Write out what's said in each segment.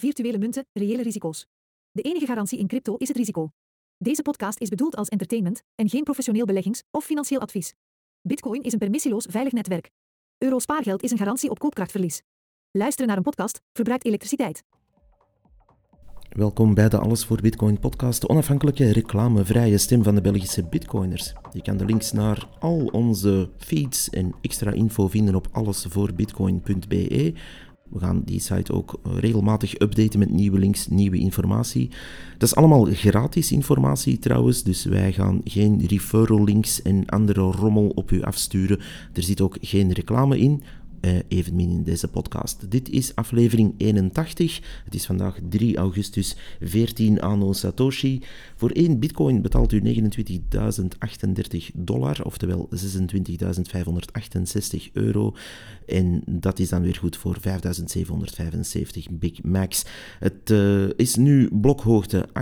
Virtuele munten, reële risico's. De enige garantie in crypto is het risico. Deze podcast is bedoeld als entertainment en geen professioneel beleggings- of financieel advies. Bitcoin is een permissieloos veilig netwerk. Euro spaargeld is een garantie op koopkrachtverlies. Luisteren naar een podcast verbruikt elektriciteit. Welkom bij de Alles voor Bitcoin podcast, de onafhankelijke reclamevrije stem van de Belgische bitcoiners. Je kan de links naar al onze feeds en extra info vinden op allesvoorbitcoin.be. We gaan die site ook regelmatig updaten met nieuwe links, nieuwe informatie. Dat is allemaal gratis informatie trouwens, dus wij gaan geen referral links en andere rommel op u afsturen. Er zit ook geen reclame in uh, evenmin in deze podcast. Dit is aflevering 81. Het is vandaag 3 augustus, 14 anno Satoshi. Voor 1 bitcoin betaalt u 29.038 dollar, oftewel 26.568 euro. En dat is dan weer goed voor 5.775 Big Max. Het uh, is nu blokhoogte 801.485.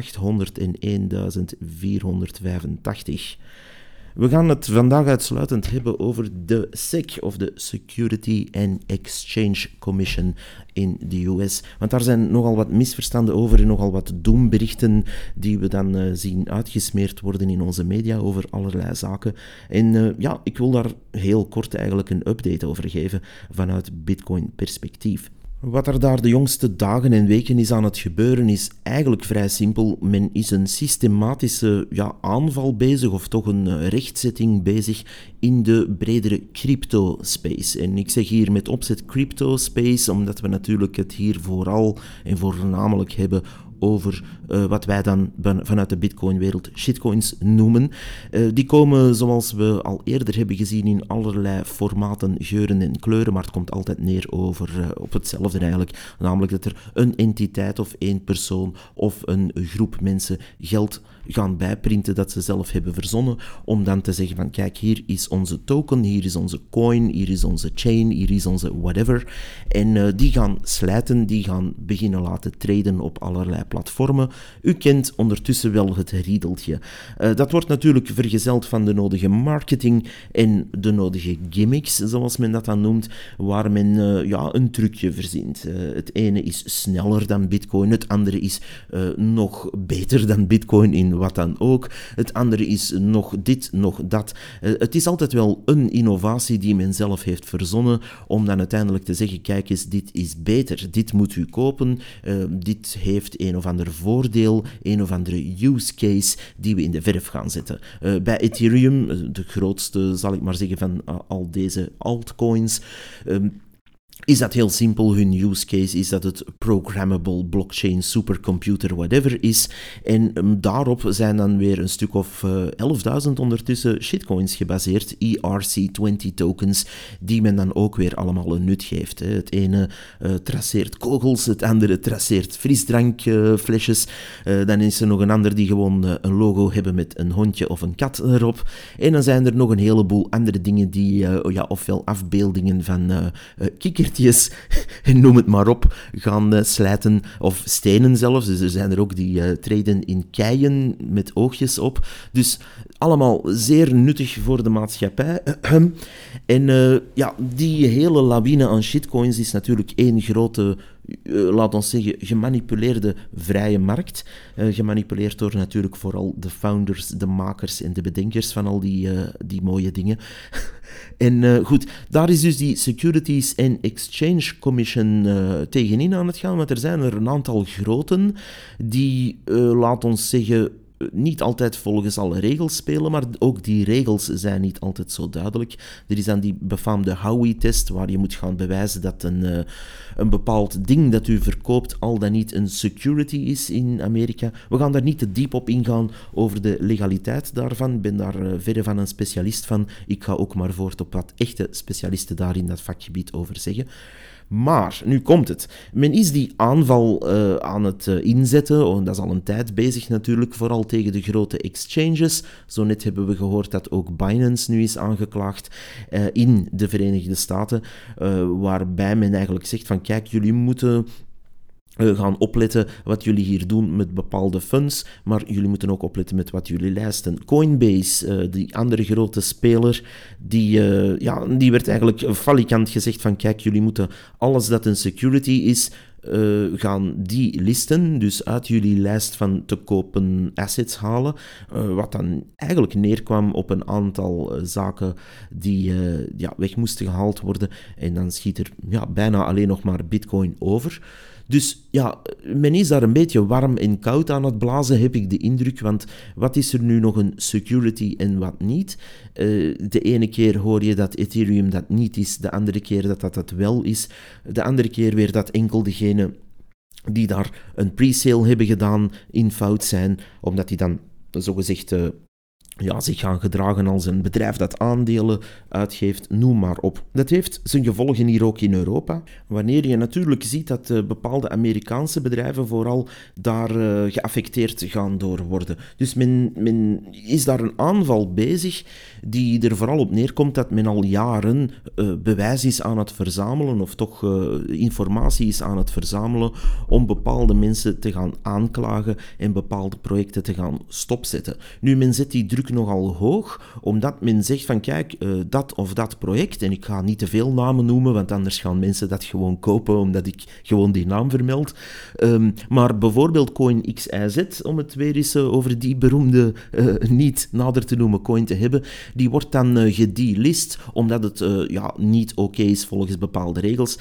We gaan het vandaag uitsluitend hebben over de SEC, of de Security and Exchange Commission in de US. Want daar zijn nogal wat misverstanden over en nogal wat doomberichten die we dan uh, zien uitgesmeerd worden in onze media over allerlei zaken. En uh, ja, ik wil daar heel kort eigenlijk een update over geven vanuit Bitcoin-perspectief. Wat er daar de jongste dagen en weken is aan het gebeuren, is eigenlijk vrij simpel. Men is een systematische ja, aanval bezig, of toch een eh, rechtzetting bezig in de bredere crypto-space. En ik zeg hier met opzet crypto-space, omdat we natuurlijk het hier vooral en voornamelijk hebben over uh, wat wij dan vanuit de Bitcoin-wereld shitcoins noemen. Uh, die komen, zoals we al eerder hebben gezien, in allerlei formaten, geuren en kleuren, maar het komt altijd neer over, uh, op hetzelfde eigenlijk. Namelijk dat er een entiteit of één persoon of een groep mensen geld gaan bijprinten dat ze zelf hebben verzonnen, om dan te zeggen van kijk, hier is onze token, hier is onze coin, hier is onze chain, hier is onze whatever. En uh, die gaan slijten, die gaan beginnen laten traden op allerlei platformen. U kent ondertussen wel het riedeltje. Uh, dat wordt natuurlijk vergezeld van de nodige marketing en de nodige gimmicks, zoals men dat dan noemt, waar men uh, ja, een trucje verzint. het ene is sneller dan Bitcoin, het andere is nog beter dan Bitcoin in wat dan ook. Het andere is nog dit, nog dat. Uh, het is altijd wel een innovatie die men zelf heeft verzonnen om dan uiteindelijk te zeggen, kijk eens, dit is beter, dit moet u kopen, uh, dit heeft een of ander voordeel, een of andere use case die we in de verf gaan zetten. Uh, bij Ethereum, de grootste, zal ik maar zeggen, van al deze altcoins, ehm, is dat heel simpel. Hun use case is dat het programmable blockchain supercomputer whatever is. En um, daarop zijn dan weer een stuk of uh, eh, 11.000 ondertussen shitcoins gebaseerd, ERC20 tokens, die men dan ook weer allemaal een nut geeft. Hè. Het ene uh, traceert kogels, het andere traceert frisdrankflesjes. Uh, dan is er nog een ander die gewoon een logo hebben met een hondje of een kat erop. En dan zijn er nog een heleboel andere dingen die, ja, ofwel afbeeldingen van kikkers noem het maar op, gaan uh, slijten, of stenen zelfs. Dus er zijn er ook die uh, treden in keien met oogjes op. Dus allemaal zeer nuttig voor de maatschappij. en uh, ja, die hele lawine aan shitcoins is natuurlijk één grote uh, laat ons zeggen, gemanipuleerde vrije markt. Gemanipuleerd door natuurlijk vooral de founders, de makers en de bedenkers van al die, die mooie dingen. en goed, daar is dus die Securities and Exchange Commission tegenin aan het gaan, want er zijn er een aantal groten die, laat ons zeggen, niet altijd volgens alle regels spelen, maar ook die regels zijn niet altijd zo duidelijk. Er is dan die befaamde Howey-test, waar je moet gaan bewijzen dat een, uh, een bepaald ding dat u verkoopt al dan niet een security is in Amerika. We gaan daar niet te diep op ingaan over de legaliteit daarvan. Ik ben daar uh, verre van een specialist van. Ik ga ook maar voort op wat echte specialisten daar in dat vakgebied over zeggen. Maar, nu komt het. Men is die aanval uh, aan het uh, inzetten. Oh, dat is al een tijd bezig natuurlijk, vooral tegen de grote exchanges. Zo net hebben we gehoord dat ook Binance nu is aangeklaagd uh, in de Verenigde Staten. waarbij men eigenlijk zegt van kijk, jullie moeten uh, gaan opletten wat jullie hier doen met bepaalde funds, maar jullie moeten ook opletten met wat jullie lijsten. Coinbase, uh, die andere grote speler, die, uh, ja, die werd eigenlijk falikant gezegd van kijk, jullie moeten alles dat een security is, eh, gaan die listen, dus uit jullie lijst van te kopen assets halen, wat dan eigenlijk neerkwam op een aantal zaken die ja, weg moesten gehaald worden. En dan schiet er ja, bijna alleen nog maar bitcoin over. Dus ja, men is daar een beetje warm en koud aan het blazen, heb ik de indruk. Want wat is er nu nog een security en wat niet? Eh, de ene keer hoor je dat Ethereum dat niet is, de andere keer dat dat, dat wel is. De andere keer weer dat enkel degene die daar een pre-sale hebben gedaan in fout zijn, omdat die dan zogezegd uh, ja, zich gaan gedragen als een bedrijf dat aandelen uitgeeft, noem maar op. Dat heeft zijn gevolgen hier ook in Europa. Wanneer je natuurlijk ziet dat uh, bepaalde Amerikaanse bedrijven vooral daar uh, geaffecteerd gaan door worden. Dus men, men is daar een aanval bezig die er vooral op neerkomt dat men al jaren uh, bewijs is aan het verzamelen of toch informatie is aan het verzamelen om bepaalde mensen te gaan aanklagen en bepaalde projecten te gaan stopzetten. Nu, men zet die druk nogal hoog, omdat men zegt van kijk, uh, dat of dat project, en ik ga niet te veel namen noemen, want anders gaan mensen dat gewoon kopen, omdat ik gewoon die naam vermeld. Um, maar bijvoorbeeld Coin XIZ, om het weer eens uh, over die beroemde, uh, niet nader te noemen coin te hebben, die wordt dan uh, gedelist, omdat het ja, niet oké is volgens bepaalde regels.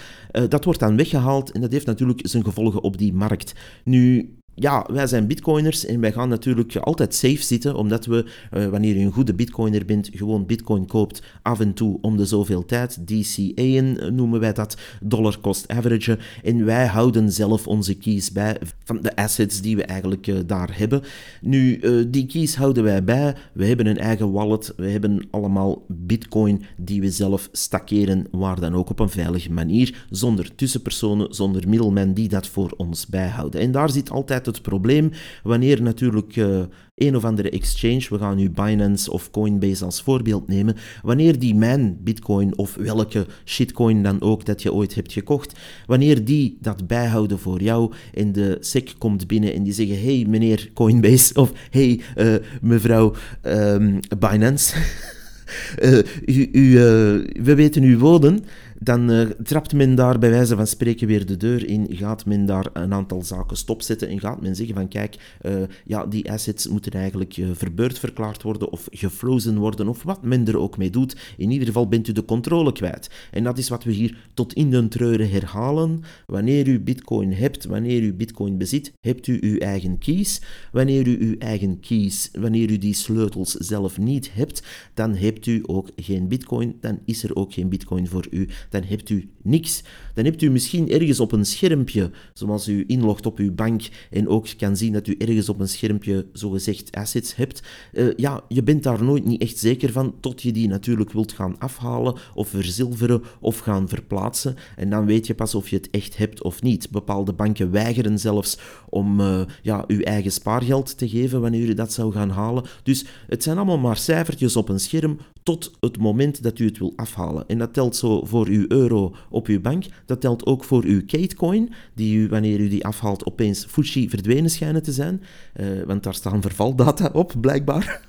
dat wordt dan weggehaald en dat heeft natuurlijk zijn gevolgen op die markt. Nu, ja, wij zijn bitcoiners en wij gaan natuurlijk altijd safe zitten, omdat we, uh, wanneer je een goede bitcoiner bent, gewoon bitcoin koopt af en toe om de zoveel tijd. DCA'en eh, noemen wij dat, dollar cost average. En wij houden zelf onze keys bij van de assets die we eigenlijk uh, daar hebben. Nu, uh, die keys houden wij bij. We hebben een eigen wallet. We hebben allemaal bitcoin die we zelf stakkeren, waar dan ook op een veilige manier, zonder tussenpersonen, zonder middelmen die dat voor ons bijhouden. En daar zit altijd het probleem. Wanneer natuurlijk uh, een of andere exchange, we gaan nu Binance of Coinbase als voorbeeld nemen, wanneer die mijn bitcoin of welke shitcoin dan ook dat je ooit hebt gekocht, wanneer die dat bijhouden voor jou en de SEC komt binnen en die zeggen, hey meneer Coinbase of hey uh, mevrouw um, Binance, u, u, we weten uw woorden, dan uh, trapt men daar bij wijze van spreken weer de deur in, gaat men daar een aantal zaken stopzetten en gaat men zeggen van kijk, uh, ja, die assets moeten eigenlijk uh, verbeurd verklaard worden of gefrozen worden of wat men er ook mee doet. In ieder geval bent u de controle kwijt. En dat is wat we hier tot in den treuren herhalen. Wanneer u bitcoin hebt, wanneer u bitcoin bezit, hebt u uw eigen keys. Wanneer u uw eigen keys, wanneer u die sleutels zelf niet hebt, dan hebt u ook geen bitcoin, dan is er ook geen bitcoin voor u dan hebt u niks. Dan hebt u misschien ergens op een schermpje, zoals u inlogt op uw bank en ook kan zien dat u ergens op een schermpje zogezegd assets hebt. Uh, ja, je bent daar nooit niet echt zeker van, tot je die natuurlijk wilt gaan afhalen of verzilveren of gaan verplaatsen. En dan weet je pas of je het echt hebt of niet. Bepaalde banken weigeren zelfs om uh, ja, uw eigen spaargeld te geven wanneer u dat zou gaan halen. Dus het zijn allemaal maar cijfertjes op een scherm tot het moment dat u het wil afhalen. En dat telt zo voor uw euro op uw bank. Dat telt ook voor uw Katecoin, die u, wanneer u die afhaalt, opeens Fuji verdwenen schijnen te zijn. Uh, want daar staan vervaldata op, blijkbaar.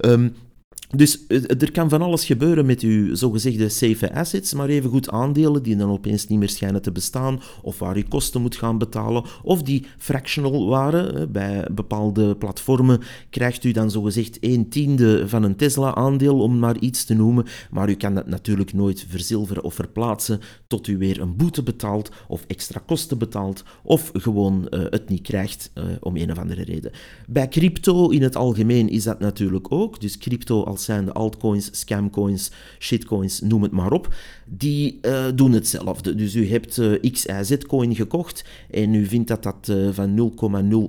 um, Dus eh, er kan van alles gebeuren met uw zogezegde safe assets, maar evengoed aandelen die dan opeens niet meer schijnen te bestaan, of waar u kosten moet gaan betalen, of die fractional waren. Bij bepaalde platformen krijgt u dan zogezegd een tiende van een Tesla-aandeel, om maar iets te noemen, maar u kan dat natuurlijk nooit verzilveren of verplaatsen tot u weer een boete betaalt, of extra kosten betaalt, of gewoon uh, het niet krijgt, om een of andere reden. Bij crypto in het algemeen is dat natuurlijk ook, dus crypto als zijn de altcoins, scamcoins, shitcoins, noem het maar op, die uh, doen hetzelfde. Dus u hebt uh, eh, XIZ-coin gekocht en u vindt dat dat uh, van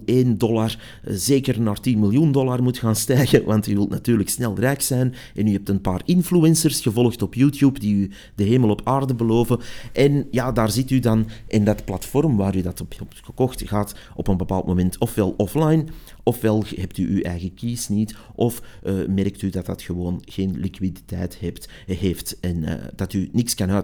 0,01 dollar zeker naar 10 miljoen dollar moet gaan stijgen, want u wilt natuurlijk snel rijk zijn en u hebt een paar influencers gevolgd op YouTube die u de hemel op aarde beloven. En ja, daar zit u dan in dat platform waar u dat op hebt gekocht, gaat op een bepaald moment ofwel offline, ofwel hebt u uw eigen keys niet, of merkt u dat dat gewoon geen liquiditeit heeft, en dat u niks kan.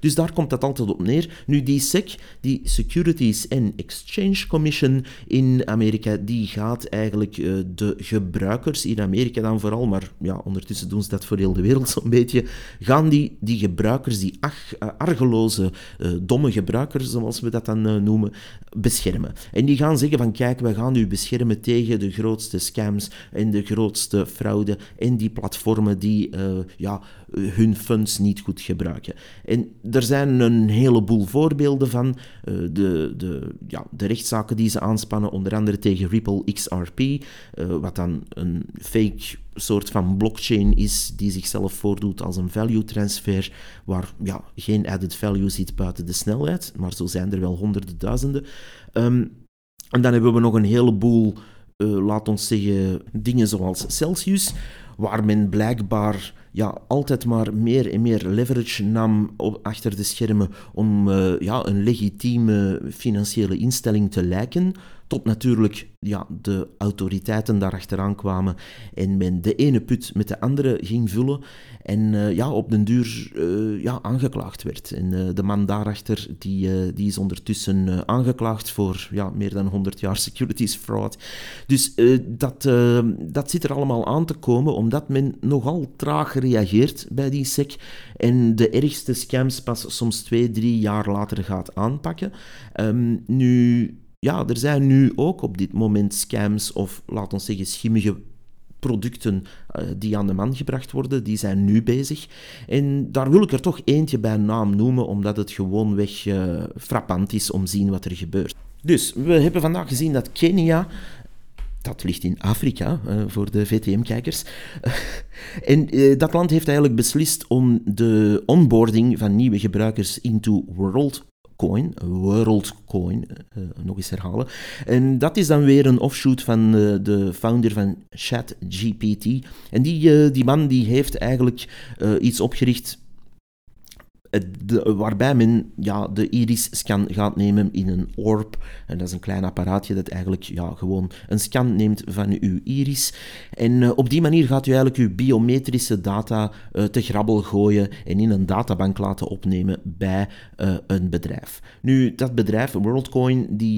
Dus daar komt dat altijd op neer. Nu, die SEC, die Securities and Exchange Commission in Amerika, die gaat eigenlijk uh, de gebruikers in Amerika dan vooral, maar ja, ondertussen doen ze dat voor heel de wereld zo'n beetje, gaan die, die gebruikers, die ach, uh, argeloze, domme gebruikers, zoals we dat dan noemen, beschermen. En die gaan zeggen van kijk, we gaan u beschermen tegen de grootste scams en de grootste fraude en die platformen die ja, hun funds niet goed gebruiken. En er zijn een heleboel voorbeelden van. Uh, de, de, ja, de rechtszaken die ze aanspannen, onder andere tegen Ripple XRP, uh, wat dan een fake soort van blockchain is die zichzelf voordoet als een value transfer, waar ja, geen added value zit buiten de snelheid, maar zo zijn er wel honderden duizenden. Um, en dan hebben we nog een heleboel, uh, laat ons zeggen, dingen zoals Celsius, waar men blijkbaar ja, altijd maar meer en meer leverage nam op, achter de schermen om uh, ja, een legitieme financiële instelling te lijken. Tot natuurlijk ja, de autoriteiten daarachteraan kwamen en men de ene put met de andere ging vullen. En uh, ja, op den duur uh, ja, aangeklaagd werd. En uh, de man daarachter die, die is ondertussen aangeklaagd voor ja, meer dan 100 jaar securities fraud. Dus dat, dat zit er allemaal aan te komen, omdat men nogal traag reageert bij die SEC. En de ergste scams pas soms twee, drie jaar later gaat aanpakken. Um, nu ja, er zijn nu ook op dit moment scams of, laten we zeggen, schimmige producten uh, die aan de man gebracht worden, die zijn nu bezig. En daar wil ik er toch eentje bij naam noemen, omdat het gewoonweg uh, frappant is om te zien wat er gebeurt. Dus, we hebben vandaag gezien dat Kenia dat ligt in Afrika, uh, voor de VTM-kijkers. en dat land heeft eigenlijk beslist om de onboarding van nieuwe gebruikers into World Coin, WorldCoin, uh, nog eens herhalen. En dat is dan weer een offshoot van uh, de founder van ChatGPT. En die, die man die heeft eigenlijk iets opgericht waarbij men ja, de iris-scan gaat nemen in een orb. En dat is een klein apparaatje dat eigenlijk ja, gewoon een scan neemt van uw iris. En uh, op die manier gaat u eigenlijk uw biometrische data uh, te grabbel gooien en in een databank laten opnemen bij uh, een bedrijf. Nu, dat bedrijf, WorldCoin, die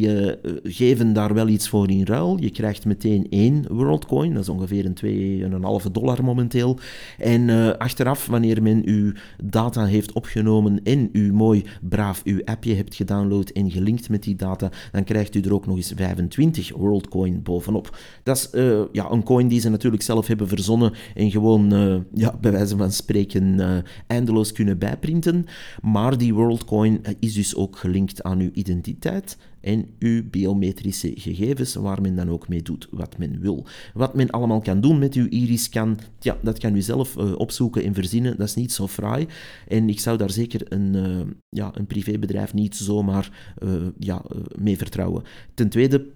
geven daar wel iets voor in ruil. Je krijgt meteen één WorldCoin, dat is ongeveer een 2,5 dollar momenteel. En achteraf, wanneer men uw data heeft opgenomen, en u mooi braaf uw appje hebt gedownload en gelinkt met die data, dan krijgt u er ook nog eens 25 WorldCoin bovenop. Dat is uh, ja, een coin die ze natuurlijk zelf hebben verzonnen en gewoon, uh, ja, bij wijze van spreken, uh, eindeloos kunnen bijprinten. Maar die WorldCoin is dus ook gelinkt aan uw identiteit en uw biometrische gegevens, waar men dan ook mee doet wat men wil. Wat men allemaal kan doen met uw iris-scan, ja, dat kan u zelf uh, opzoeken en verzinnen. Dat is niet zo fraai. En ik zou daar zeker een, uh, ja, een privébedrijf niet zomaar uh, ja, mee vertrouwen. Ten tweede,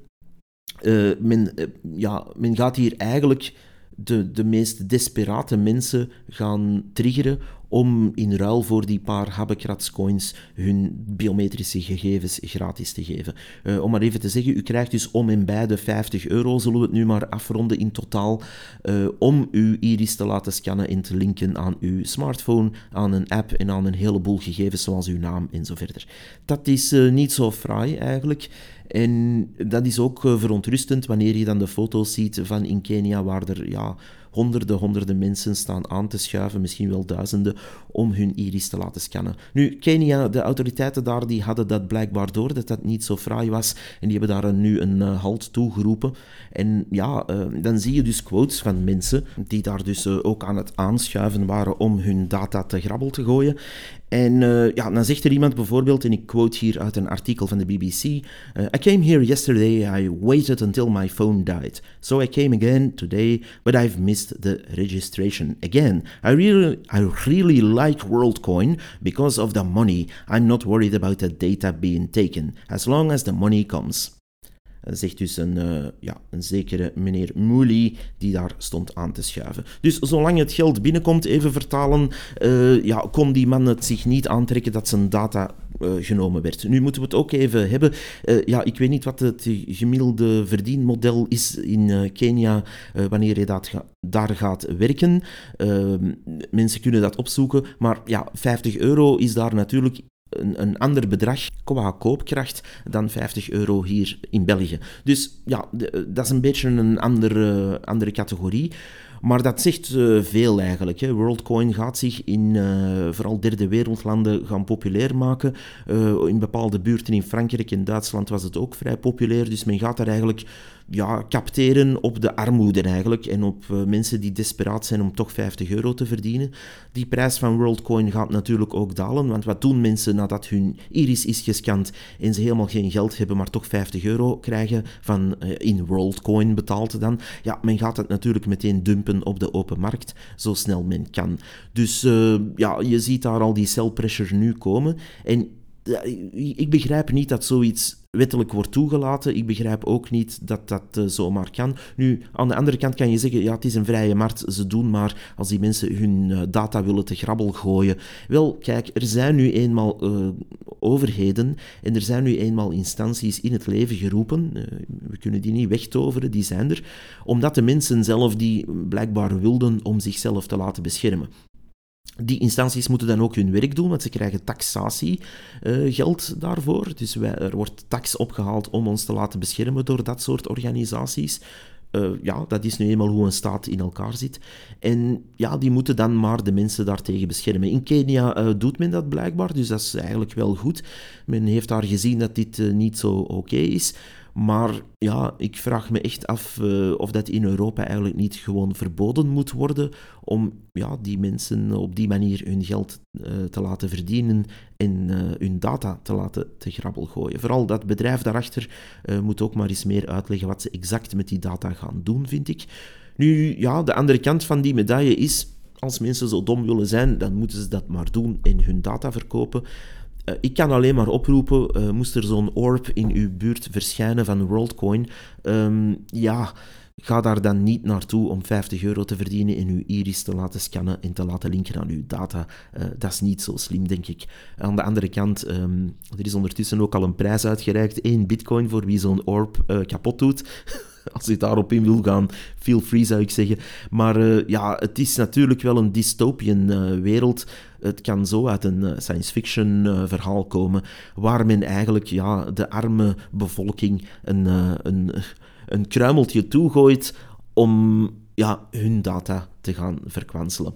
men, ja, men gaat hier eigenlijk de, de meest desperate mensen gaan triggeren om in ruil voor die paar habbekratscoins hun biometrische gegevens gratis te geven. Uh, om maar even te zeggen, u krijgt dus om en bij de 50 euro, zullen we het nu maar afronden in totaal, uh, om uw iris te laten scannen en te linken aan uw smartphone, aan een app en aan een heleboel gegevens zoals uw naam en zo verder. Dat is uh, niet zo fraai eigenlijk. En dat is ook verontrustend wanneer je dan de foto's ziet van in Kenia, waar er ja, honderden, honderden mensen staan aan te schuiven, misschien wel duizenden, om hun iris te laten scannen. Nu, Kenia, de autoriteiten daar, die hadden dat blijkbaar door, dat dat niet zo fraai was, en die hebben daar nu een uh, halt toegeroepen. En ja, uh, dan zie je dus quotes van mensen die daar dus uh, ook aan het aanschuiven waren om hun data te grabbel te gooien. En uh, ja, dan zegt er iemand bijvoorbeeld, en ik quote hier uit een artikel van de BBC: uh, I came here yesterday, I waited until my phone died. So I came again today, but I've missed the registration again. I really, I really like WorldCoin because of the money. I'm not worried about the data being taken, as long as the money comes. Zegt dus een, uh, ja, een zekere meneer Mooley die daar stond aan te schuiven. Dus zolang het geld binnenkomt, even vertalen, uh, ja, kon die man het zich niet aantrekken dat zijn data uh, genomen werd. Nu moeten we het ook even hebben. ja, ik weet niet wat het gemiddelde verdienmodel is in Kenia wanneer je dat daar gaat werken. Ehm, mensen kunnen dat opzoeken, maar ja, 50 euro is daar natuurlijk een, ander bedrag qua koopkracht dan 50 euro hier in België. Dus ja, dat is een beetje een andere, andere categorie. Maar dat zegt uh, veel eigenlijk. Hè. WorldCoin gaat zich in uh, vooral derde wereldlanden gaan populair maken. In bepaalde buurten in Frankrijk en Duitsland was het ook vrij populair. Dus men gaat daar eigenlijk ja, capteren op de armoede eigenlijk en op uh, mensen die desperaat zijn om toch 50 euro te verdienen. Die prijs van WorldCoin gaat natuurlijk ook dalen, want wat doen mensen nadat hun iris is gescand en ze helemaal geen geld hebben, maar toch 50 euro krijgen van uh, in WorldCoin betaald dan? Ja, men gaat het natuurlijk meteen dumpen op de open markt, zo snel men kan. Dus uh, ja, je ziet daar al die sell pressure nu komen en ik begrijp niet dat zoiets wettelijk wordt toegelaten. Ik begrijp ook niet dat dat uh, zomaar kan. Nu, aan de andere kant kan je zeggen, ja, het is een vrije markt, ze doen maar als die mensen hun uh, data willen te grabbel gooien. Wel, kijk, er zijn nu eenmaal uh, overheden en er zijn nu eenmaal instanties in het leven geroepen. we kunnen die niet wegtoveren, die zijn er. Omdat de mensen zelf die blijkbaar wilden om zichzelf te laten beschermen. Die instanties moeten dan ook hun werk doen, want ze krijgen taxatiegeld uh, daarvoor. Dus er wordt tax opgehaald om ons te laten beschermen door dat soort organisaties. Uh, ja, dat is nu eenmaal hoe een staat in elkaar zit. En ja, die moeten dan maar de mensen daartegen beschermen. In Kenia uh, doet men dat blijkbaar, dus dat is eigenlijk wel goed. Men heeft daar gezien dat dit uh, niet zo oké is. Maar ja, ik vraag me echt af uh, of dat in Europa eigenlijk niet gewoon verboden moet worden om ja, die mensen op die manier hun geld uh, te laten verdienen en uh, hun data te laten te grabbel gooien. Vooral dat bedrijf daarachter moet ook maar eens meer uitleggen wat ze exact met die data gaan doen, vind ik. Nu, ja, de andere kant van die medaille is, als mensen zo dom willen zijn, dan moeten ze dat maar doen en hun data verkopen. Uh, ik kan alleen maar oproepen, uh, moest er zo'n orb in uw buurt verschijnen van WorldCoin, um, ja, ga daar dan niet naartoe om 50 euro te verdienen en uw iris te laten scannen en te laten linken aan uw data. Uh, dat is niet zo slim, denk ik. Aan de andere kant, um, er is ondertussen ook al een prijs uitgereikt, 1 bitcoin voor wie zo'n orb kapot doet. als je daarop in wil gaan, feel free zou ik zeggen. Maar uh, ja, het is natuurlijk wel een dystopian uh, wereld. Het kan zo uit een uh, science fiction verhaal komen, waar men eigenlijk ja, de arme bevolking een, een, een kruimeltje toegooit om ja, hun data te gaan verkwanselen.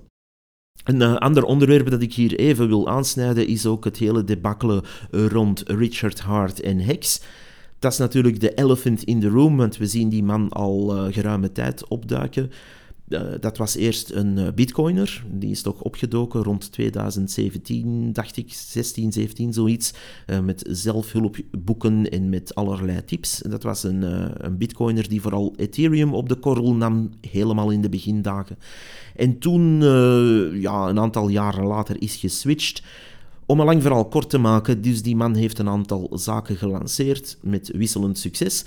Een ander onderwerp dat ik hier even wil aansnijden is ook het hele debakkelen rond Richard Hart en Hex. Dat is natuurlijk de elephant in the room, want we zien die man al uh, geruime tijd opduiken. Uh, dat was eerst een uh, bitcoiner, die is toch opgedoken rond 2017, dacht ik, 16, 17, zoiets, met zelfhulpboeken en met allerlei tips. Dat was een, een bitcoiner die vooral Ethereum op de korrel nam, helemaal in de begindagen. En toen, ja, een aantal jaren later, is geswitcht om een lang verhaal kort te maken, dus die man heeft een aantal zaken gelanceerd met wisselend succes.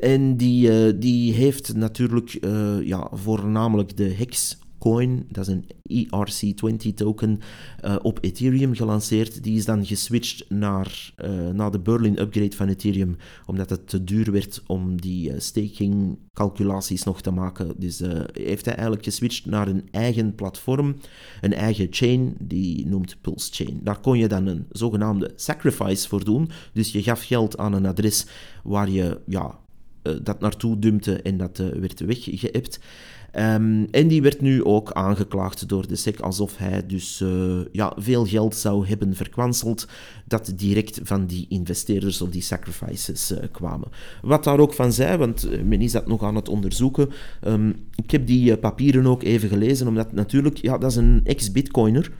En die, uh, die heeft natuurlijk uh, ja, voornamelijk de Hex coin, dat is een ERC20 token, uh, op Ethereum gelanceerd. Die is dan geswitcht naar, uh, naar de Berlin upgrade van Ethereum, omdat het te duur werd om die uh, staking calculaties nog te maken. Dus heeft hij eigenlijk geswitcht naar een eigen platform, een eigen chain, die noemt Pulse Chain. Daar kon je dan een zogenaamde sacrifice voor doen. Dus je gaf geld aan een adres waar je ja, dat naartoe dumpte en dat werd weggeëpt. Um, en die werd nu ook aangeklaagd door de SEC alsof hij dus uh, ja, veel geld zou hebben verkwanseld dat direct van die investeerders of die sacrifices uh, kwamen. Wat daar ook van zei, want eh, men is dat nog aan het onderzoeken. Um, ik heb die papieren ook even gelezen, omdat natuurlijk, ja, dat is een ex-bitcoiner.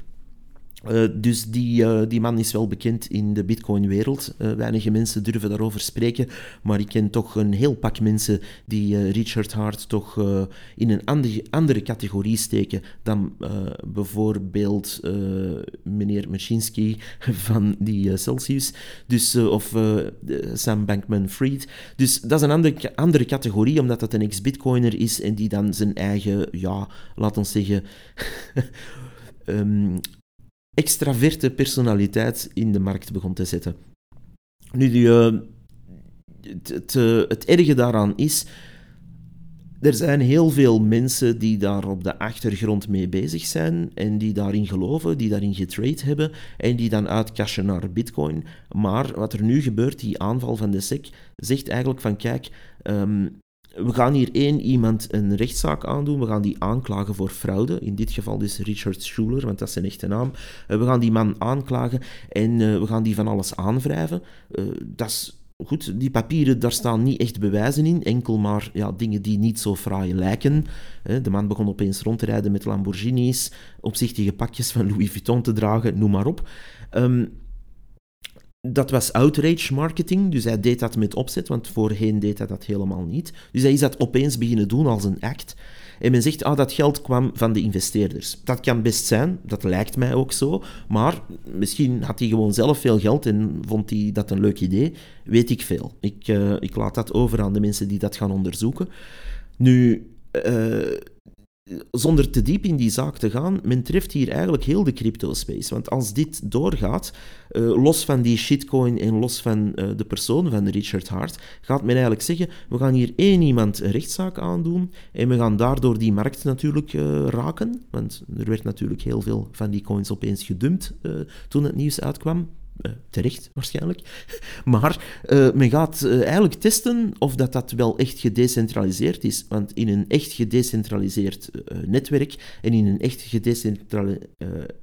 Uh, dus die, uh, die man is wel bekend in de Bitcoin-wereld. Uh, weinige mensen durven daarover spreken, maar ik ken toch een heel pak mensen die Richard Hart toch in een andere, andere categorie steken dan bijvoorbeeld meneer Machinsky van die Celsius, dus, of Sam Bankman-Fried. Dus dat is een andere, andere categorie, omdat dat een ex-Bitcoiner is en die dan zijn eigen, ja, laat ons zeggen. um, extraverte personaliteit in de markt begon te zetten. Nu, die, uh, het, uh, het erge daaraan is, er zijn heel veel mensen die daar op de achtergrond mee bezig zijn en die daarin geloven, die daarin getrade hebben en die dan uitcashen naar bitcoin. Maar wat er nu gebeurt, die aanval van de SEC, zegt eigenlijk van kijk, um, we gaan hier één iemand een rechtszaak aandoen. We gaan die aanklagen voor fraude. In dit geval is Richard Schuler, want dat is zijn echte naam. Uh, we gaan die man aanklagen en uh, we gaan die van alles aanwrijven. Uh, dat is goed. Die papieren, daar staan niet echt bewijzen in. Enkel maar ja, dingen die niet zo fraai lijken. de man begon opeens rond te rijden met Lamborghinis, opzichtige pakjes van Louis Vuitton te dragen, noem maar op. Um, dat was outrage marketing, dus hij deed dat met opzet, want voorheen deed hij dat helemaal niet. Dus hij is dat opeens beginnen doen als een act. En men zegt, ah, dat geld kwam van de investeerders. Dat kan best zijn, dat lijkt mij ook zo. Maar misschien had hij gewoon zelf veel geld en vond hij dat een leuk idee. Weet ik veel. Ik, uh, ik laat dat over aan de mensen die dat gaan onderzoeken. Nu, uh, zonder te diep in die zaak te gaan, men treft hier eigenlijk heel de crypto-space. Want als dit doorgaat, uh, los van die shitcoin en los van uh, de persoon van Richard Hart, gaat men eigenlijk zeggen, we gaan hier één iemand een rechtszaak aandoen en we gaan daardoor die markt natuurlijk uh, raken. Want er werd natuurlijk heel veel van die coins opeens gedumpt toen het nieuws uitkwam. Uh, terecht waarschijnlijk. Maar uh, men gaat uh, eigenlijk testen of dat, dat wel echt gedecentraliseerd is. Want in een echt gedecentraliseerd netwerk en in een, echt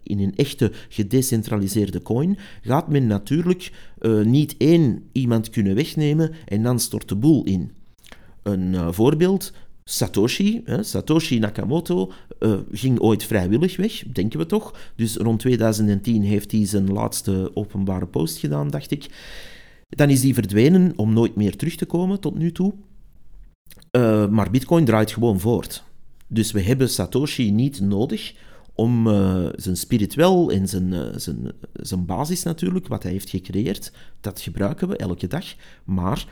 in een echte gedecentraliseerde coin gaat men natuurlijk niet één iemand kunnen wegnemen en dan stort de boel in. Een voorbeeld, Satoshi, hè, Satoshi Nakamoto, uh, ging ooit vrijwillig weg, denken we toch. Dus rond 2010 heeft hij zijn laatste openbare post gedaan, dacht ik. Dan is hij verdwenen om nooit meer terug te komen tot nu toe. Uh, maar Bitcoin draait gewoon voort. Dus we hebben Satoshi niet nodig om uh, zijn spiritueel en zijn, zijn, zijn basis natuurlijk, wat hij heeft gecreëerd, dat gebruiken we elke dag. Maar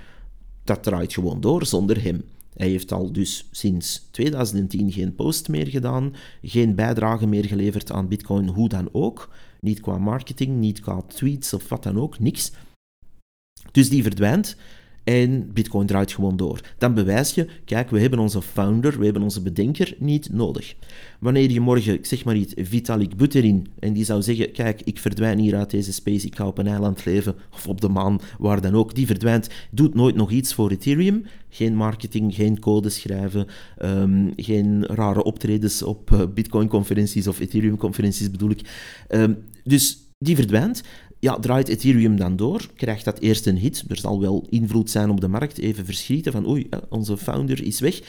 dat draait gewoon door zonder hem. Hij heeft al dus sinds 2010 geen post meer gedaan, geen bijdrage meer geleverd aan Bitcoin, hoe dan ook. Niet qua marketing, niet qua tweets of wat dan ook, niks. Dus die verdwijnt en Bitcoin draait gewoon door. Dan bewijs je, kijk, we hebben onze founder, we hebben onze bedenker niet nodig. Wanneer je morgen, ik zeg maar iets, Vitalik Buterin, en die zou zeggen, kijk, ik verdwijn hier uit deze space, ik ga op een eiland leven, of op de maan, waar dan ook, die verdwijnt, doet nooit nog iets voor Ethereum. Geen marketing, geen code schrijven, um, geen rare optredens op uh, Bitcoin-conferenties of Ethereum-conferenties bedoel ik. Um, dus die verdwijnt ja, draait Ethereum dan door, krijgt dat eerst een hit. Er zal wel invloed zijn op de markt, even verschieten van oei, onze founder is weg.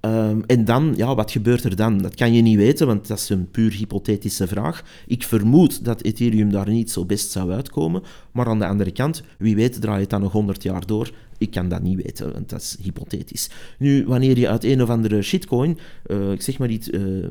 Um, en dan, ja, wat gebeurt er dan? Dat kan je niet weten, want dat is een puur hypothetische vraag. Ik vermoed dat Ethereum daar niet zo best zou uitkomen, maar aan de andere kant, wie weet draait het dan nog 100 jaar door. Ik kan dat niet weten, want dat is hypothetisch. Nu, wanneer je uit een of andere shitcoin, uh, ik zeg maar iets, uh,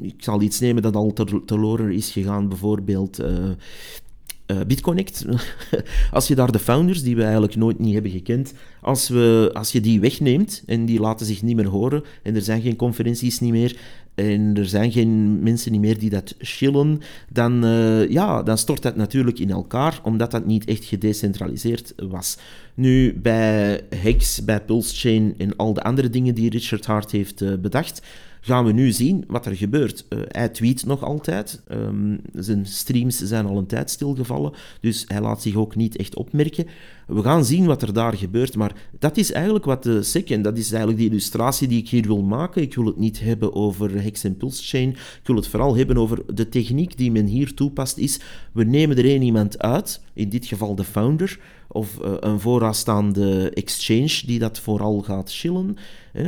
ik zal iets nemen dat al teloren is gegaan, bijvoorbeeld uh, BitConnect. als je daar de founders, die we eigenlijk nooit niet hebben gekend, als, we, als je die wegneemt en die laten zich niet meer horen en er zijn geen conferenties niet meer en er zijn geen mensen niet meer die dat chillen, dan, uh, ja, dan stort dat natuurlijk in elkaar, omdat dat niet echt gedecentraliseerd was. Nu, bij Hex, bij PulseChain en al de andere dingen die Richard Hart heeft bedacht, gaan we nu zien wat er gebeurt. Uh, hij tweet nog altijd. Um, zijn streams zijn al een tijd stilgevallen, dus hij laat zich ook niet echt opmerken. We gaan zien wat er daar gebeurt, maar dat is eigenlijk wat de SEC, en dat is eigenlijk de illustratie die ik hier wil maken. Ik wil het niet hebben over Hex en Pulse Chain. Ik wil het vooral hebben over de techniek die men hier toepast is, we nemen er één iemand uit, in dit geval de founder, of uh, een vooraanstaande exchange die dat vooral gaat chillen.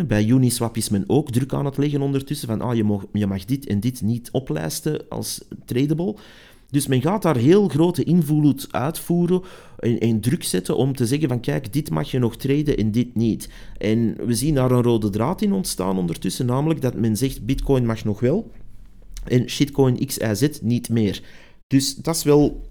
Bij Uniswap is men ook druk aan het leggen ondertussen, van ah, je, mag, je mag dit en dit niet oplijsten als tradable. Dus men gaat daar heel grote invloed uitvoeren en, en, druk zetten om te zeggen van kijk, dit mag je nog traden en dit niet. En we zien daar een rode draad in ontstaan ondertussen, namelijk dat men zegt bitcoin mag nog wel en shitcoin XYZ niet meer. Dus dat is wel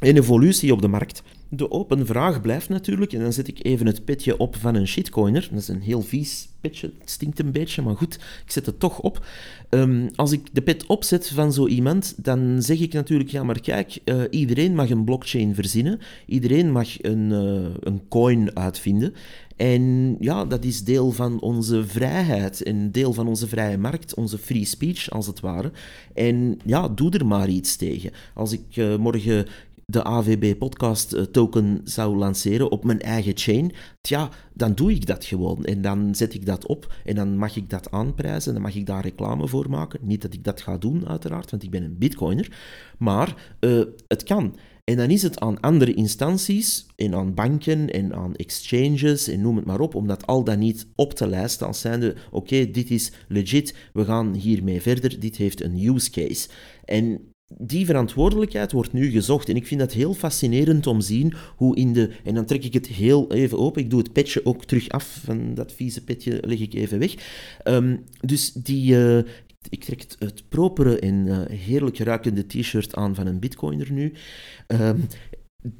een evolutie op de markt. De open vraag blijft natuurlijk, en dan zet ik even het petje op van een shitcoiner. Dat is een heel vies petje, het stinkt een beetje, maar goed, ik zet het toch op. Ehm, als ik de pet opzet van zo iemand, dan zeg ik natuurlijk, ja maar kijk, uh, iedereen mag een blockchain verzinnen, iedereen mag een, uh, een coin uitvinden. En ja, dat is deel van onze vrijheid en deel van onze vrije markt, onze free speech als het ware. En ja, doe er maar iets tegen. Als ik uh, morgen de AVB podcast eh, token zou lanceren op mijn eigen chain, tja, dan doe ik dat gewoon. En dan zet ik dat op en dan mag ik dat aanprijzen, dan mag ik daar reclame voor maken. Niet dat ik dat ga doen, uiteraard, want ik ben een bitcoiner. Maar uh, het kan. En dan is het aan andere instanties en aan banken en aan exchanges en noem het maar op, om dat al dan niet op te lijsten als zijnde, oké, dit is legit, we gaan hiermee verder, dit heeft een use case. En die verantwoordelijkheid wordt nu gezocht. En ik vind dat heel fascinerend om te zien hoe in de... En dan trek ik het heel even open. Ik doe het petje ook terug af. Van dat vieze petje leg ik even weg. Um, dus die... Uh, ik trek het, het propere en uh, heerlijk ruikende t-shirt aan van een bitcoiner nu. Um,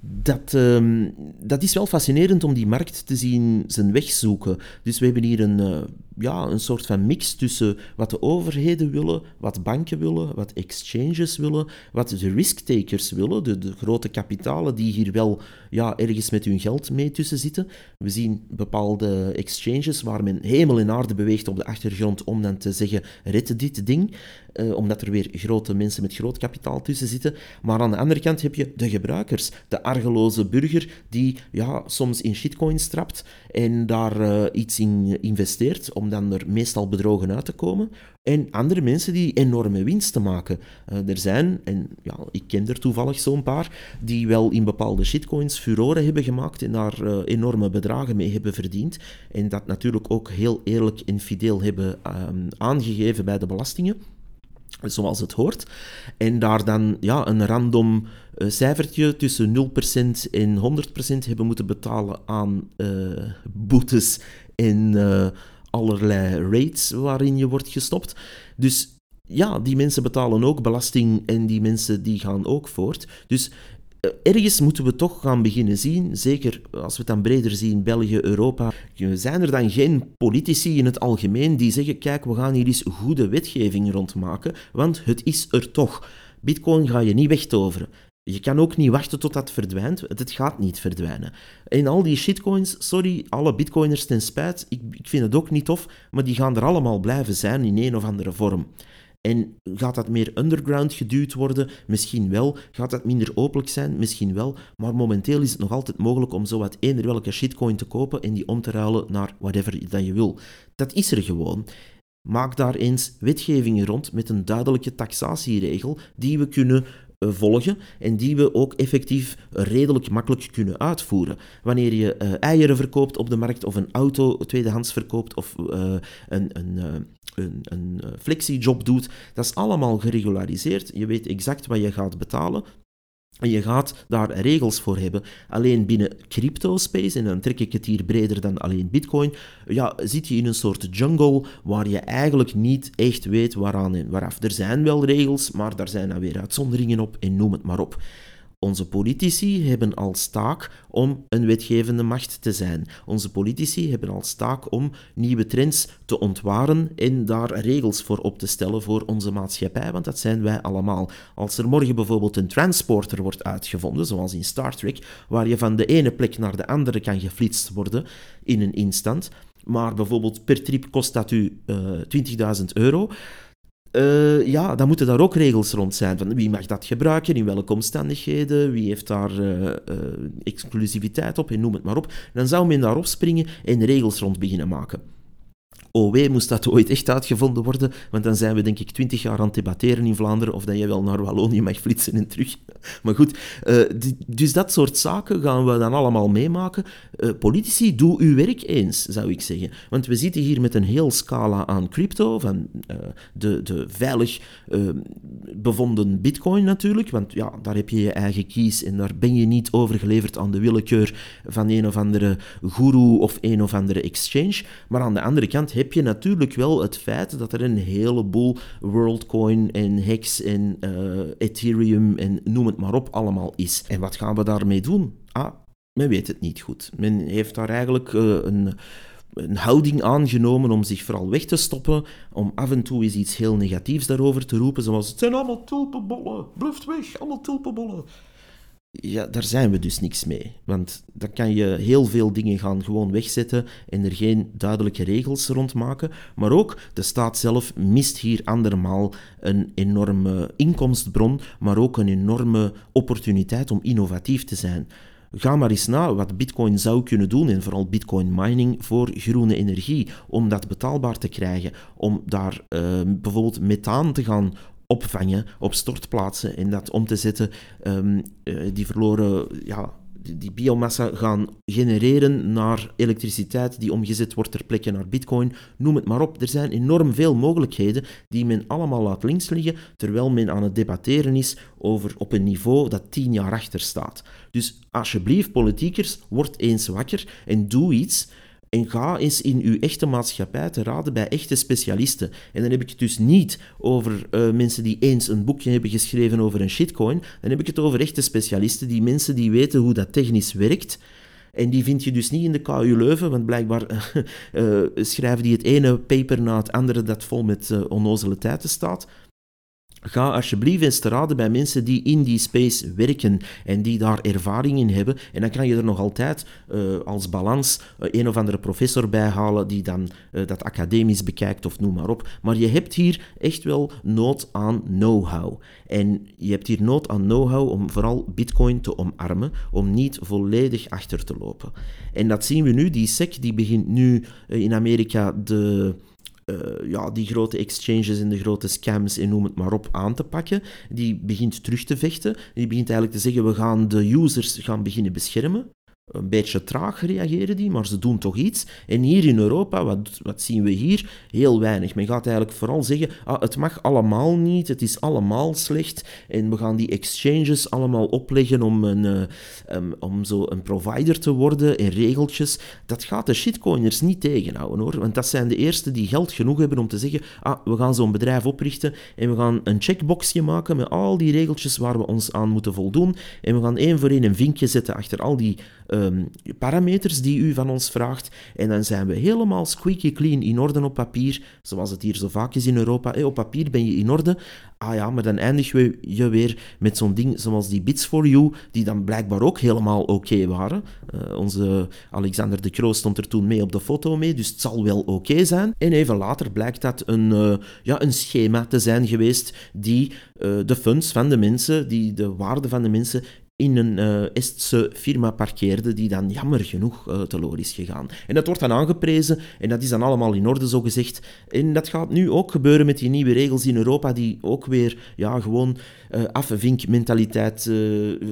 dat, um, dat is wel fascinerend om die markt te zien zijn weg zoeken. Dus we hebben hier een, uh, ja, een soort van mix tussen wat de overheden willen, wat banken willen, wat exchanges willen, wat de risk-takers willen, de, de, grote kapitalen die hier wel ja, ergens met hun geld mee tussen zitten. We zien bepaalde exchanges waar men hemel en aarde beweegt op de achtergrond om dan te zeggen, red dit ding, uh, omdat er weer grote mensen met groot kapitaal tussen zitten. Maar aan de andere kant heb je de gebruikers, de argeloze burger die ja, soms in shitcoins trapt en daar uh, iets in investeert om dan er meestal bedrogen uit te komen. En andere mensen die enorme winsten maken. Uh, er zijn, en ja, ik ken er toevallig zo'n paar, die wel in bepaalde shitcoins furoren hebben gemaakt en daar uh, enorme bedragen mee hebben verdiend. En dat natuurlijk ook heel eerlijk en fideel hebben um, aangegeven bij de belastingen zoals het hoort. En daar dan ja, een random uh, cijfertje tussen 0% en 100% hebben moeten betalen aan boetes en allerlei rates waarin je wordt gestopt. Dus ja, die mensen betalen ook belasting en die mensen die gaan ook voort. Dus eh, ergens moeten we toch gaan beginnen zien, zeker als we het dan breder zien, België, Europa, zijn er dan geen politici in het algemeen die zeggen, kijk, we gaan hier eens goede wetgeving rondmaken, want het is er toch. Bitcoin ga je niet wegtoveren. Je kan ook niet wachten tot dat verdwijnt. Het gaat niet verdwijnen. En al die shitcoins, sorry, alle bitcoiners ten spijt, ik, ik vind het ook niet tof, maar die gaan er allemaal blijven zijn in een of andere vorm. En gaat dat meer underground geduwd worden? Misschien wel. Gaat dat minder openlijk zijn? Misschien wel. Maar momenteel is het nog altijd mogelijk om zowat eender welke shitcoin te kopen en die om te ruilen naar whatever dat je wil. Dat is er gewoon. Maak daar eens wetgevingen rond met een duidelijke taxatieregel die we kunnen volgen en die we ook effectief redelijk makkelijk kunnen uitvoeren. Wanneer je uh, eieren verkoopt op de markt of een auto tweedehands verkoopt of uh, een, een, een, een flexiejob doet, dat is allemaal geregulariseerd. Je weet exact wat je gaat betalen. En je gaat daar regels voor hebben. Alleen binnen crypto-space, en dan trek ik het hier breder dan alleen bitcoin, ja, zit je in een soort jungle waar je eigenlijk niet echt weet waaraan en waaraf. Er zijn wel regels, maar daar zijn dan weer uitzonderingen op en noem het maar op. Onze politici hebben als taak om een wetgevende macht te zijn. Onze politici hebben als taak om nieuwe trends te ontwaren en daar regels voor op te stellen voor onze maatschappij, want dat zijn wij allemaal. Als er morgen bijvoorbeeld een transporter wordt uitgevonden, zoals in Star Trek, waar je van de ene plek naar de andere kan geflitst worden in een instant, maar bijvoorbeeld per trip kost dat u uh, eh, 20.000 euro, uh, ja, dan moeten daar ook regels rond zijn. Van wie mag dat gebruiken, in welke omstandigheden, wie heeft daar uh, uh, exclusiviteit op en noem het maar op. Dan zou men daarop springen en regels rond beginnen maken. Oh wee, moest dat ooit echt uitgevonden worden, want dan zijn we denk ik twintig jaar aan het debatteren in Vlaanderen of dat je wel naar Wallonië mag flitsen en terug. Maar goed, uh, dus dat soort zaken gaan we dan allemaal meemaken. Uh, politici, doe uw werk eens, zou ik zeggen. Want we zitten hier met een heel scala aan crypto, van uh, de, de veilig bevonden bitcoin natuurlijk, want ja, daar heb je je eigen kies en daar ben je niet overgeleverd aan de willekeur van een of andere guru of een of andere exchange. Maar aan de andere kant heb je natuurlijk wel het feit dat er een heleboel WorldCoin en Hex en Ethereum en noem het maar op allemaal is. En wat gaan we daarmee doen? Ah, men weet het niet goed. Men heeft daar eigenlijk uh, een, een houding aangenomen om zich vooral weg te stoppen, om af en toe eens iets heel negatiefs daarover te roepen, zoals het zijn allemaal tulpenbollen, bluft weg, allemaal tulpenbollen ja, daar zijn we dus niks mee. Want dan kan je heel veel dingen gaan gewoon wegzetten en er geen duidelijke regels rond maken. Maar ook de staat zelf mist hier andermaal een enorme inkomstbron, maar ook een enorme opportuniteit om innovatief te zijn. Ga maar eens na wat Bitcoin zou kunnen doen, en vooral Bitcoin mining voor groene energie, om dat betaalbaar te krijgen, om daar uh, bijvoorbeeld methaan te gaan opvangen op stortplaatsen en dat om te zetten, um, die verloren ja, die biomassa gaan genereren naar elektriciteit die omgezet wordt ter plekke naar bitcoin. Noem het maar op. Er zijn enorm veel mogelijkheden die men allemaal laat links liggen, terwijl men aan het debatteren is over op een niveau dat tien jaar achter staat. Dus alsjeblieft, politiekers, word eens wakker en doe iets en ga eens in uw echte maatschappij te raden bij echte specialisten. En dan heb ik het dus niet over uh, mensen die eens een boekje hebben geschreven over een shitcoin. Dan heb ik het over echte specialisten, die mensen die weten hoe dat technisch werkt. En die vind je dus niet in de KU Leuven, want blijkbaar uh, schrijven die het ene paper na het andere dat vol met onnozele tijden staat. Ga alsjeblieft eens te raden bij mensen die in die space werken en die daar ervaring in hebben. En dan kan je er nog altijd uh, als balans uh, een of andere professor bij halen die dan uh, dat academisch bekijkt of noem maar op. Maar je hebt hier echt wel nood aan know-how. En je hebt hier nood aan know-how om vooral Bitcoin te omarmen, om niet volledig achter te lopen. En dat zien we nu. Die SEC die begint nu in Amerika de uh, ja, die grote exchanges en de grote scams en noem het maar op aan te pakken. Die begint terug te vechten. Die begint eigenlijk te zeggen, we gaan de users gaan beginnen beschermen. Een beetje traag reageren die, maar ze doen toch iets. En hier in Europa, wat, wat zien we hier? Heel weinig. Men gaat eigenlijk vooral zeggen, ah, het mag allemaal niet, het is allemaal slecht. En we gaan die exchanges allemaal opleggen om, een, uh, um, om zo een provider te worden en regeltjes. Dat gaat de shitcoiners niet tegenhouden hoor. Want dat zijn de eerste die geld genoeg hebben om te zeggen, ah, we gaan zo'n bedrijf oprichten en we gaan een checkboxje maken met al die regeltjes waar we ons aan moeten voldoen. En we gaan één voor één een vinkje zetten achter al die um, parameters die u van ons vraagt. En dan zijn we helemaal squeaky clean in orde op papier, zoals het hier zo vaak is in Europa. Hey, op papier ben je in orde. Ah ja, maar dan eindig je weer met zo'n ding zoals die Bits for You, die dan blijkbaar ook helemaal oké waren. Uh, onze Alexander de Croo stond er toen mee op de foto mee, dus het zal wel oké zijn. En even later blijkt dat een, uh, ja, een schema te zijn geweest die de funds van de mensen, die de waarde van de mensen in een uh, Estse firma parkeerde, die dan jammer genoeg uh, teloor is gegaan. En dat wordt dan aangeprezen en dat is dan allemaal in orde, zo gezegd. En dat gaat nu ook gebeuren met die nieuwe regels in Europa, die ook weer ja, gewoon uh, afvinkmentaliteit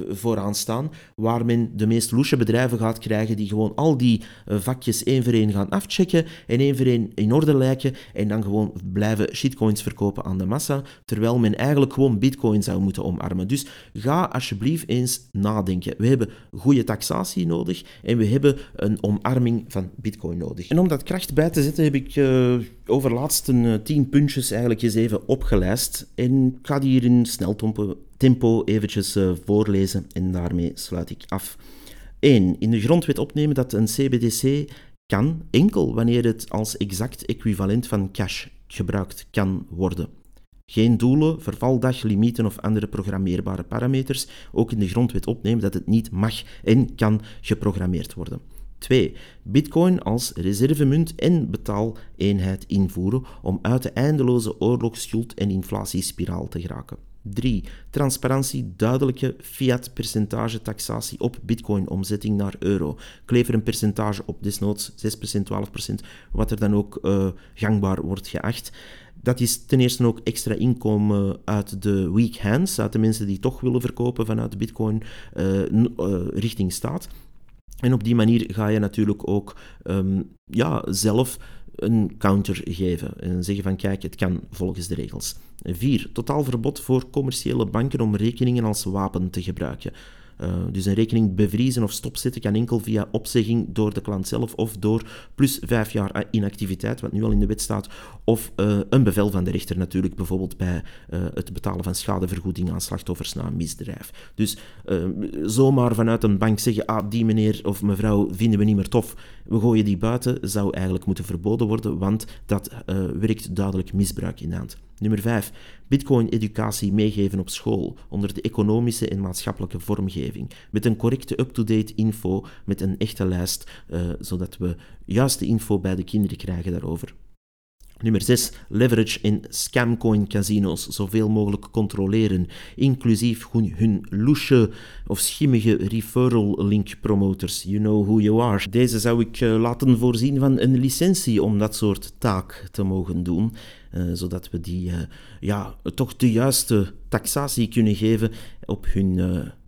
vooraan staan, waar men de meest loesje bedrijven gaat krijgen die gewoon al die vakjes één voor één gaan afchecken en één voor één in orde lijken en dan gewoon blijven shitcoins verkopen aan de massa, terwijl men eigenlijk gewoon bitcoin zou moeten omarmen. Dus ga alsjeblieft eens nadenken. We hebben goede taxatie nodig en we hebben een omarming van Bitcoin nodig. En om dat kracht bij te zetten heb ik uh, over laatste uh, tien puntjes eigenlijk eens even opgelijst. En ik ga die hier in snel tempo eventjes uh, voorlezen en daarmee sluit ik af. 1. In de grondwet opnemen dat een CBDC kan enkel wanneer het als exact equivalent van cash gebruikt kan worden. Geen doelen, vervaldag, limieten of andere programmeerbare parameters. Ook in de grondwet opnemen dat het niet mag en kan geprogrammeerd worden. 2. Bitcoin als reservemunt en betaaleenheid invoeren om uit de eindeloze oorlogsschuld- en inflatiespiraal te geraken. 3. Transparantie, duidelijke fiat-percentage taxatie op bitcoin-omzetting naar euro. Kleef er een percentage op, desnoods 6%, 12%, wat er dan ook uh, gangbaar wordt geacht. Dat is ten eerste ook extra inkomen uit de weak hands, uit de mensen die toch willen verkopen vanuit bitcoin uh, uh, richting staat. En op die manier ga je natuurlijk ook um, ja, zelf een counter geven en zeggen van kijk, het kan volgens de regels. 4. Totaal verbod voor commerciële banken om rekeningen als wapen te gebruiken. Uh, dus een rekening bevriezen of stopzetten kan enkel via opzegging door de klant zelf of door plus vijf jaar inactiviteit, wat nu al in de wet staat, of uh, een bevel van de rechter natuurlijk, bijvoorbeeld bij uh, het betalen van schadevergoeding aan slachtoffers na een misdrijf. Dus zomaar vanuit een bank zeggen, ah, die meneer of mevrouw vinden we niet meer tof, we gooien die buiten, zou eigenlijk moeten verboden worden, want dat werkt duidelijk misbruik in de hand. Nummer 5. Bitcoin-educatie meegeven op school onder de economische en maatschappelijke vormgeving. Met een correcte up-to-date info, met een echte lijst, uh, zodat we juiste info bij de kinderen krijgen daarover. Nummer 6. Leverage in scamcoin casino's zoveel mogelijk controleren, inclusief hun, hun loesje of schimmige referral link promoters. You know who you are. Deze zou ik uh, laten voorzien van een licentie om dat soort taak te mogen doen. Uh, zodat we die uh, ja, toch de juiste taxatie kunnen geven op hun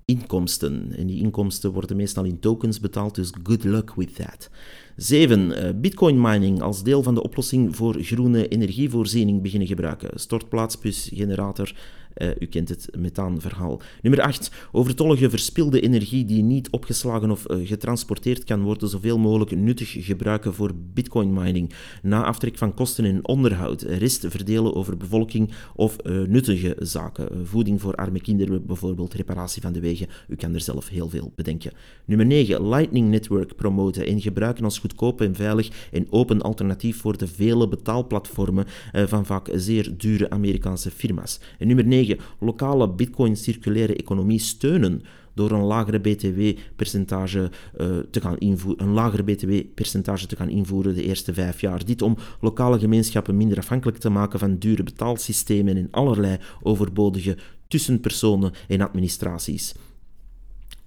inkomsten. En die inkomsten worden meestal in tokens betaald, dus good luck with that. 7. Bitcoin mining als deel van de oplossing voor groene energievoorziening beginnen gebruiken. Stortplaats plus generator uh, u kent het methaanverhaal. Nummer 8. Overtollige verspilde energie die niet opgeslagen of uh, getransporteerd kan worden, zoveel mogelijk nuttig gebruiken voor bitcoin mining. Na aftrek van kosten en onderhoud. Rest verdelen over bevolking of uh, nuttige zaken. voeding voor arme kinderen, bijvoorbeeld reparatie van de wegen. U kan er zelf heel veel bedenken. Nummer 9. Lightning Network promoten en gebruiken als goedkoop en veilig en open alternatief voor de vele betaalplatformen van vaak zeer dure Amerikaanse firma's. En nummer 9 lokale bitcoin-circulaire economie steunen door een lagere btw-percentage uh, te gaan invoeren, een lagere btw-percentage te gaan invoeren de eerste vijf jaar. Dit om lokale gemeenschappen minder afhankelijk te maken van dure betaalsystemen en allerlei overbodige tussenpersonen en administraties.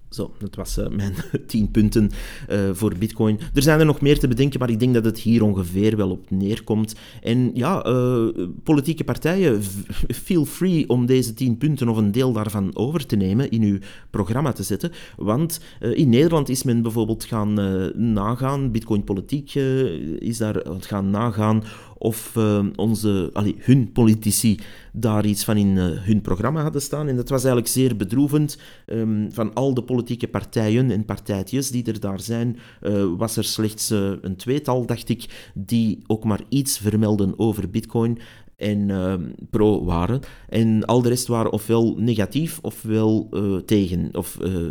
Zo, dat was uh, mijn 10 punten uh, voor Bitcoin. Er zijn er nog meer te bedenken, maar ik denk dat het hier ongeveer wel op neerkomt. En ja, uh, politieke partijen, feel free om deze 10 punten of een deel daarvan over te nemen in uw programma te zetten. Want in Nederland is men bijvoorbeeld gaan nagaan, Bitcoin Politiek is daar gaan nagaan of uh, onze, allee, hun politici daar iets van in uh, hun programma hadden staan. En dat was eigenlijk zeer bedroevend. Um, van al de politieke partijen en partijtjes die er daar zijn, uh, was er slechts een tweetal, dacht ik, die ook maar iets vermelden over Bitcoin en uh, pro waren. En al de rest waren ofwel negatief ofwel uh, tegen. Of uh,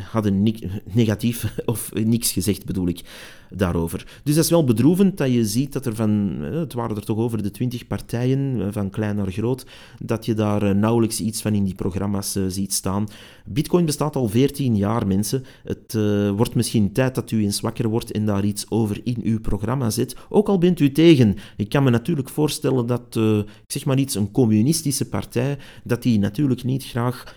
hadden negatief of niks gezegd, bedoel ik daarover. Dus dat is wel bedroevend dat je ziet dat er van, eh, het waren er toch over de twintig partijen, eh, van klein naar groot, dat je daar eh, nauwelijks iets van in die programma's ziet staan. Bitcoin bestaat al 14 jaar, mensen. Het wordt misschien tijd dat u eens wakker wordt en daar iets over in uw programma zet. Ook al bent u tegen. Ik kan me natuurlijk voorstellen dat, ik zeg maar iets, een communistische partij, dat die natuurlijk niet graag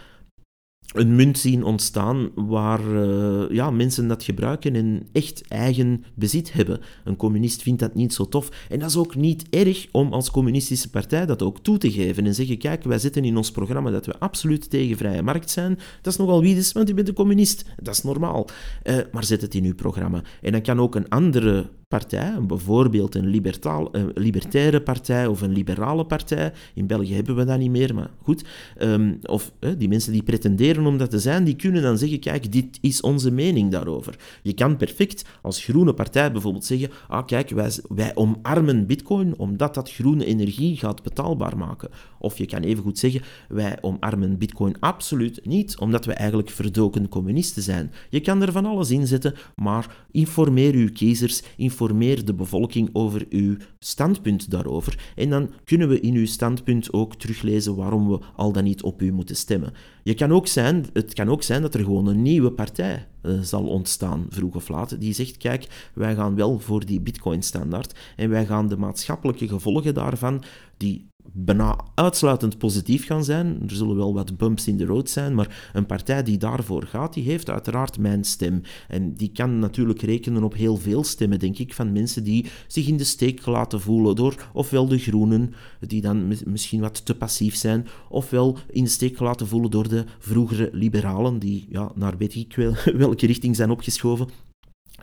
een munt zien ontstaan waar uh, ja, mensen dat gebruiken en echt eigen bezit hebben. Een communist vindt dat niet zo tof. En dat is ook niet erg om als communistische partij dat ook toe te geven en zeggen, kijk, wij zitten in ons programma dat we absoluut tegen vrije markt zijn. Dat is nogal wie want u bent een communist. Dat is normaal. Uh, maar zet het in uw programma. En dan kan ook een andere partij, bijvoorbeeld een, libertaal, een libertaire partij of een liberale partij. In België hebben we dat niet meer, maar goed. Um, of die mensen die pretenderen om dat te zijn, die kunnen dan zeggen, kijk, dit is onze mening daarover. Je kan perfect als groene partij bijvoorbeeld zeggen, ah kijk, wij, wij omarmen bitcoin omdat dat groene energie gaat betaalbaar maken. Of je kan even goed zeggen, wij omarmen bitcoin absoluut niet, omdat we eigenlijk verdoken communisten zijn. Je kan er van alles in zetten, maar informeer uw kiezers, informeer de bevolking over uw standpunt daarover. En dan kunnen we in uw standpunt ook teruglezen waarom we al dan niet op u moeten stemmen. Je kan ook zijn, het kan ook zijn dat er gewoon een nieuwe partij uh, zal ontstaan, vroeg of laat, die zegt, kijk, wij gaan wel voor die bitcoin-standaard en wij gaan de maatschappelijke gevolgen daarvan, die bijna uitsluitend positief gaan zijn. Er zullen wel wat bumps in de road zijn, maar een partij die daarvoor gaat, die heeft uiteraard mijn stem. En die kan natuurlijk rekenen op heel veel stemmen, denk ik, van mensen die zich in de steek laten voelen door ofwel de groenen, die dan misschien wat te passief zijn, ofwel in de steek laten voelen door de vroegere liberalen, die ja, naar weet ik wel, welke richting zijn opgeschoven.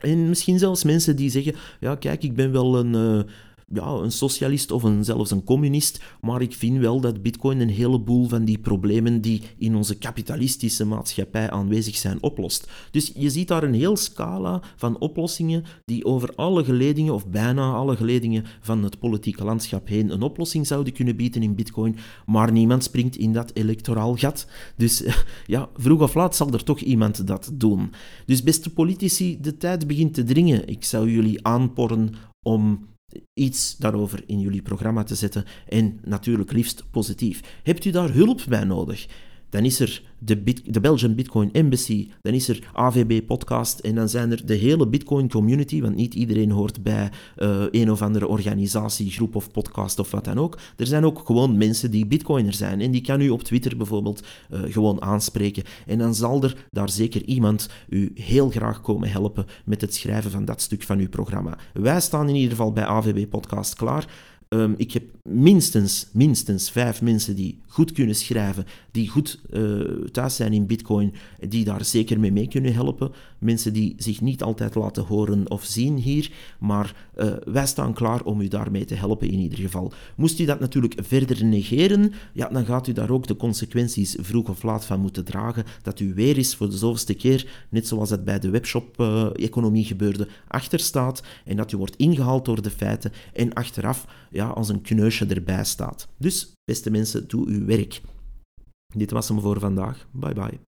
En misschien zelfs mensen die zeggen, ja kijk, ik ben wel een... Uh, ja, een socialist of een, zelfs een communist, maar ik vind wel dat Bitcoin een heleboel van die problemen die in onze kapitalistische maatschappij aanwezig zijn oplost. Dus je ziet daar een heel scala van oplossingen die over alle geledingen, of bijna alle geledingen van het politieke landschap heen, een oplossing zouden kunnen bieden in Bitcoin, maar niemand springt in dat electoraal gat. Dus ja, vroeg of laat zal er toch iemand dat doen. Dus beste politici, de tijd begint te dringen. Ik zou jullie aanporren om iets daarover in jullie programma te zetten en natuurlijk liefst positief. Hebt u daar hulp bij nodig? Dan is er de, de Belgian Bitcoin Embassy, dan is er AVB Podcast en dan zijn er de hele Bitcoin community, want niet iedereen hoort bij uh, een of andere organisatie, groep of podcast of wat dan ook. Er zijn ook gewoon mensen die Bitcoiner zijn en die kan u op Twitter bijvoorbeeld uh, gewoon aanspreken. En dan zal er daar zeker iemand u heel graag komen helpen met het schrijven van dat stuk van uw programma. Wij staan in ieder geval bij AVB Podcast klaar. Um, ik heb minstens, minstens vijf mensen die goed kunnen schrijven, die goed uh, thuis zijn in Bitcoin, die daar zeker mee mee kunnen helpen. Mensen die zich niet altijd laten horen of zien hier, maar uh, wij staan klaar om u daarmee te helpen in ieder geval. Moest u dat natuurlijk verder negeren, ja, dan gaat u daar ook de consequenties vroeg of laat van moeten dragen. Dat u weer eens voor de zoveelste keer, net zoals het bij de webshop-economie uh, gebeurde, achter staat en dat u wordt ingehaald door de feiten en achteraf ja, als een kneusje erbij staat. Dus, beste mensen, doe uw werk. Dit was hem voor vandaag. Bye bye.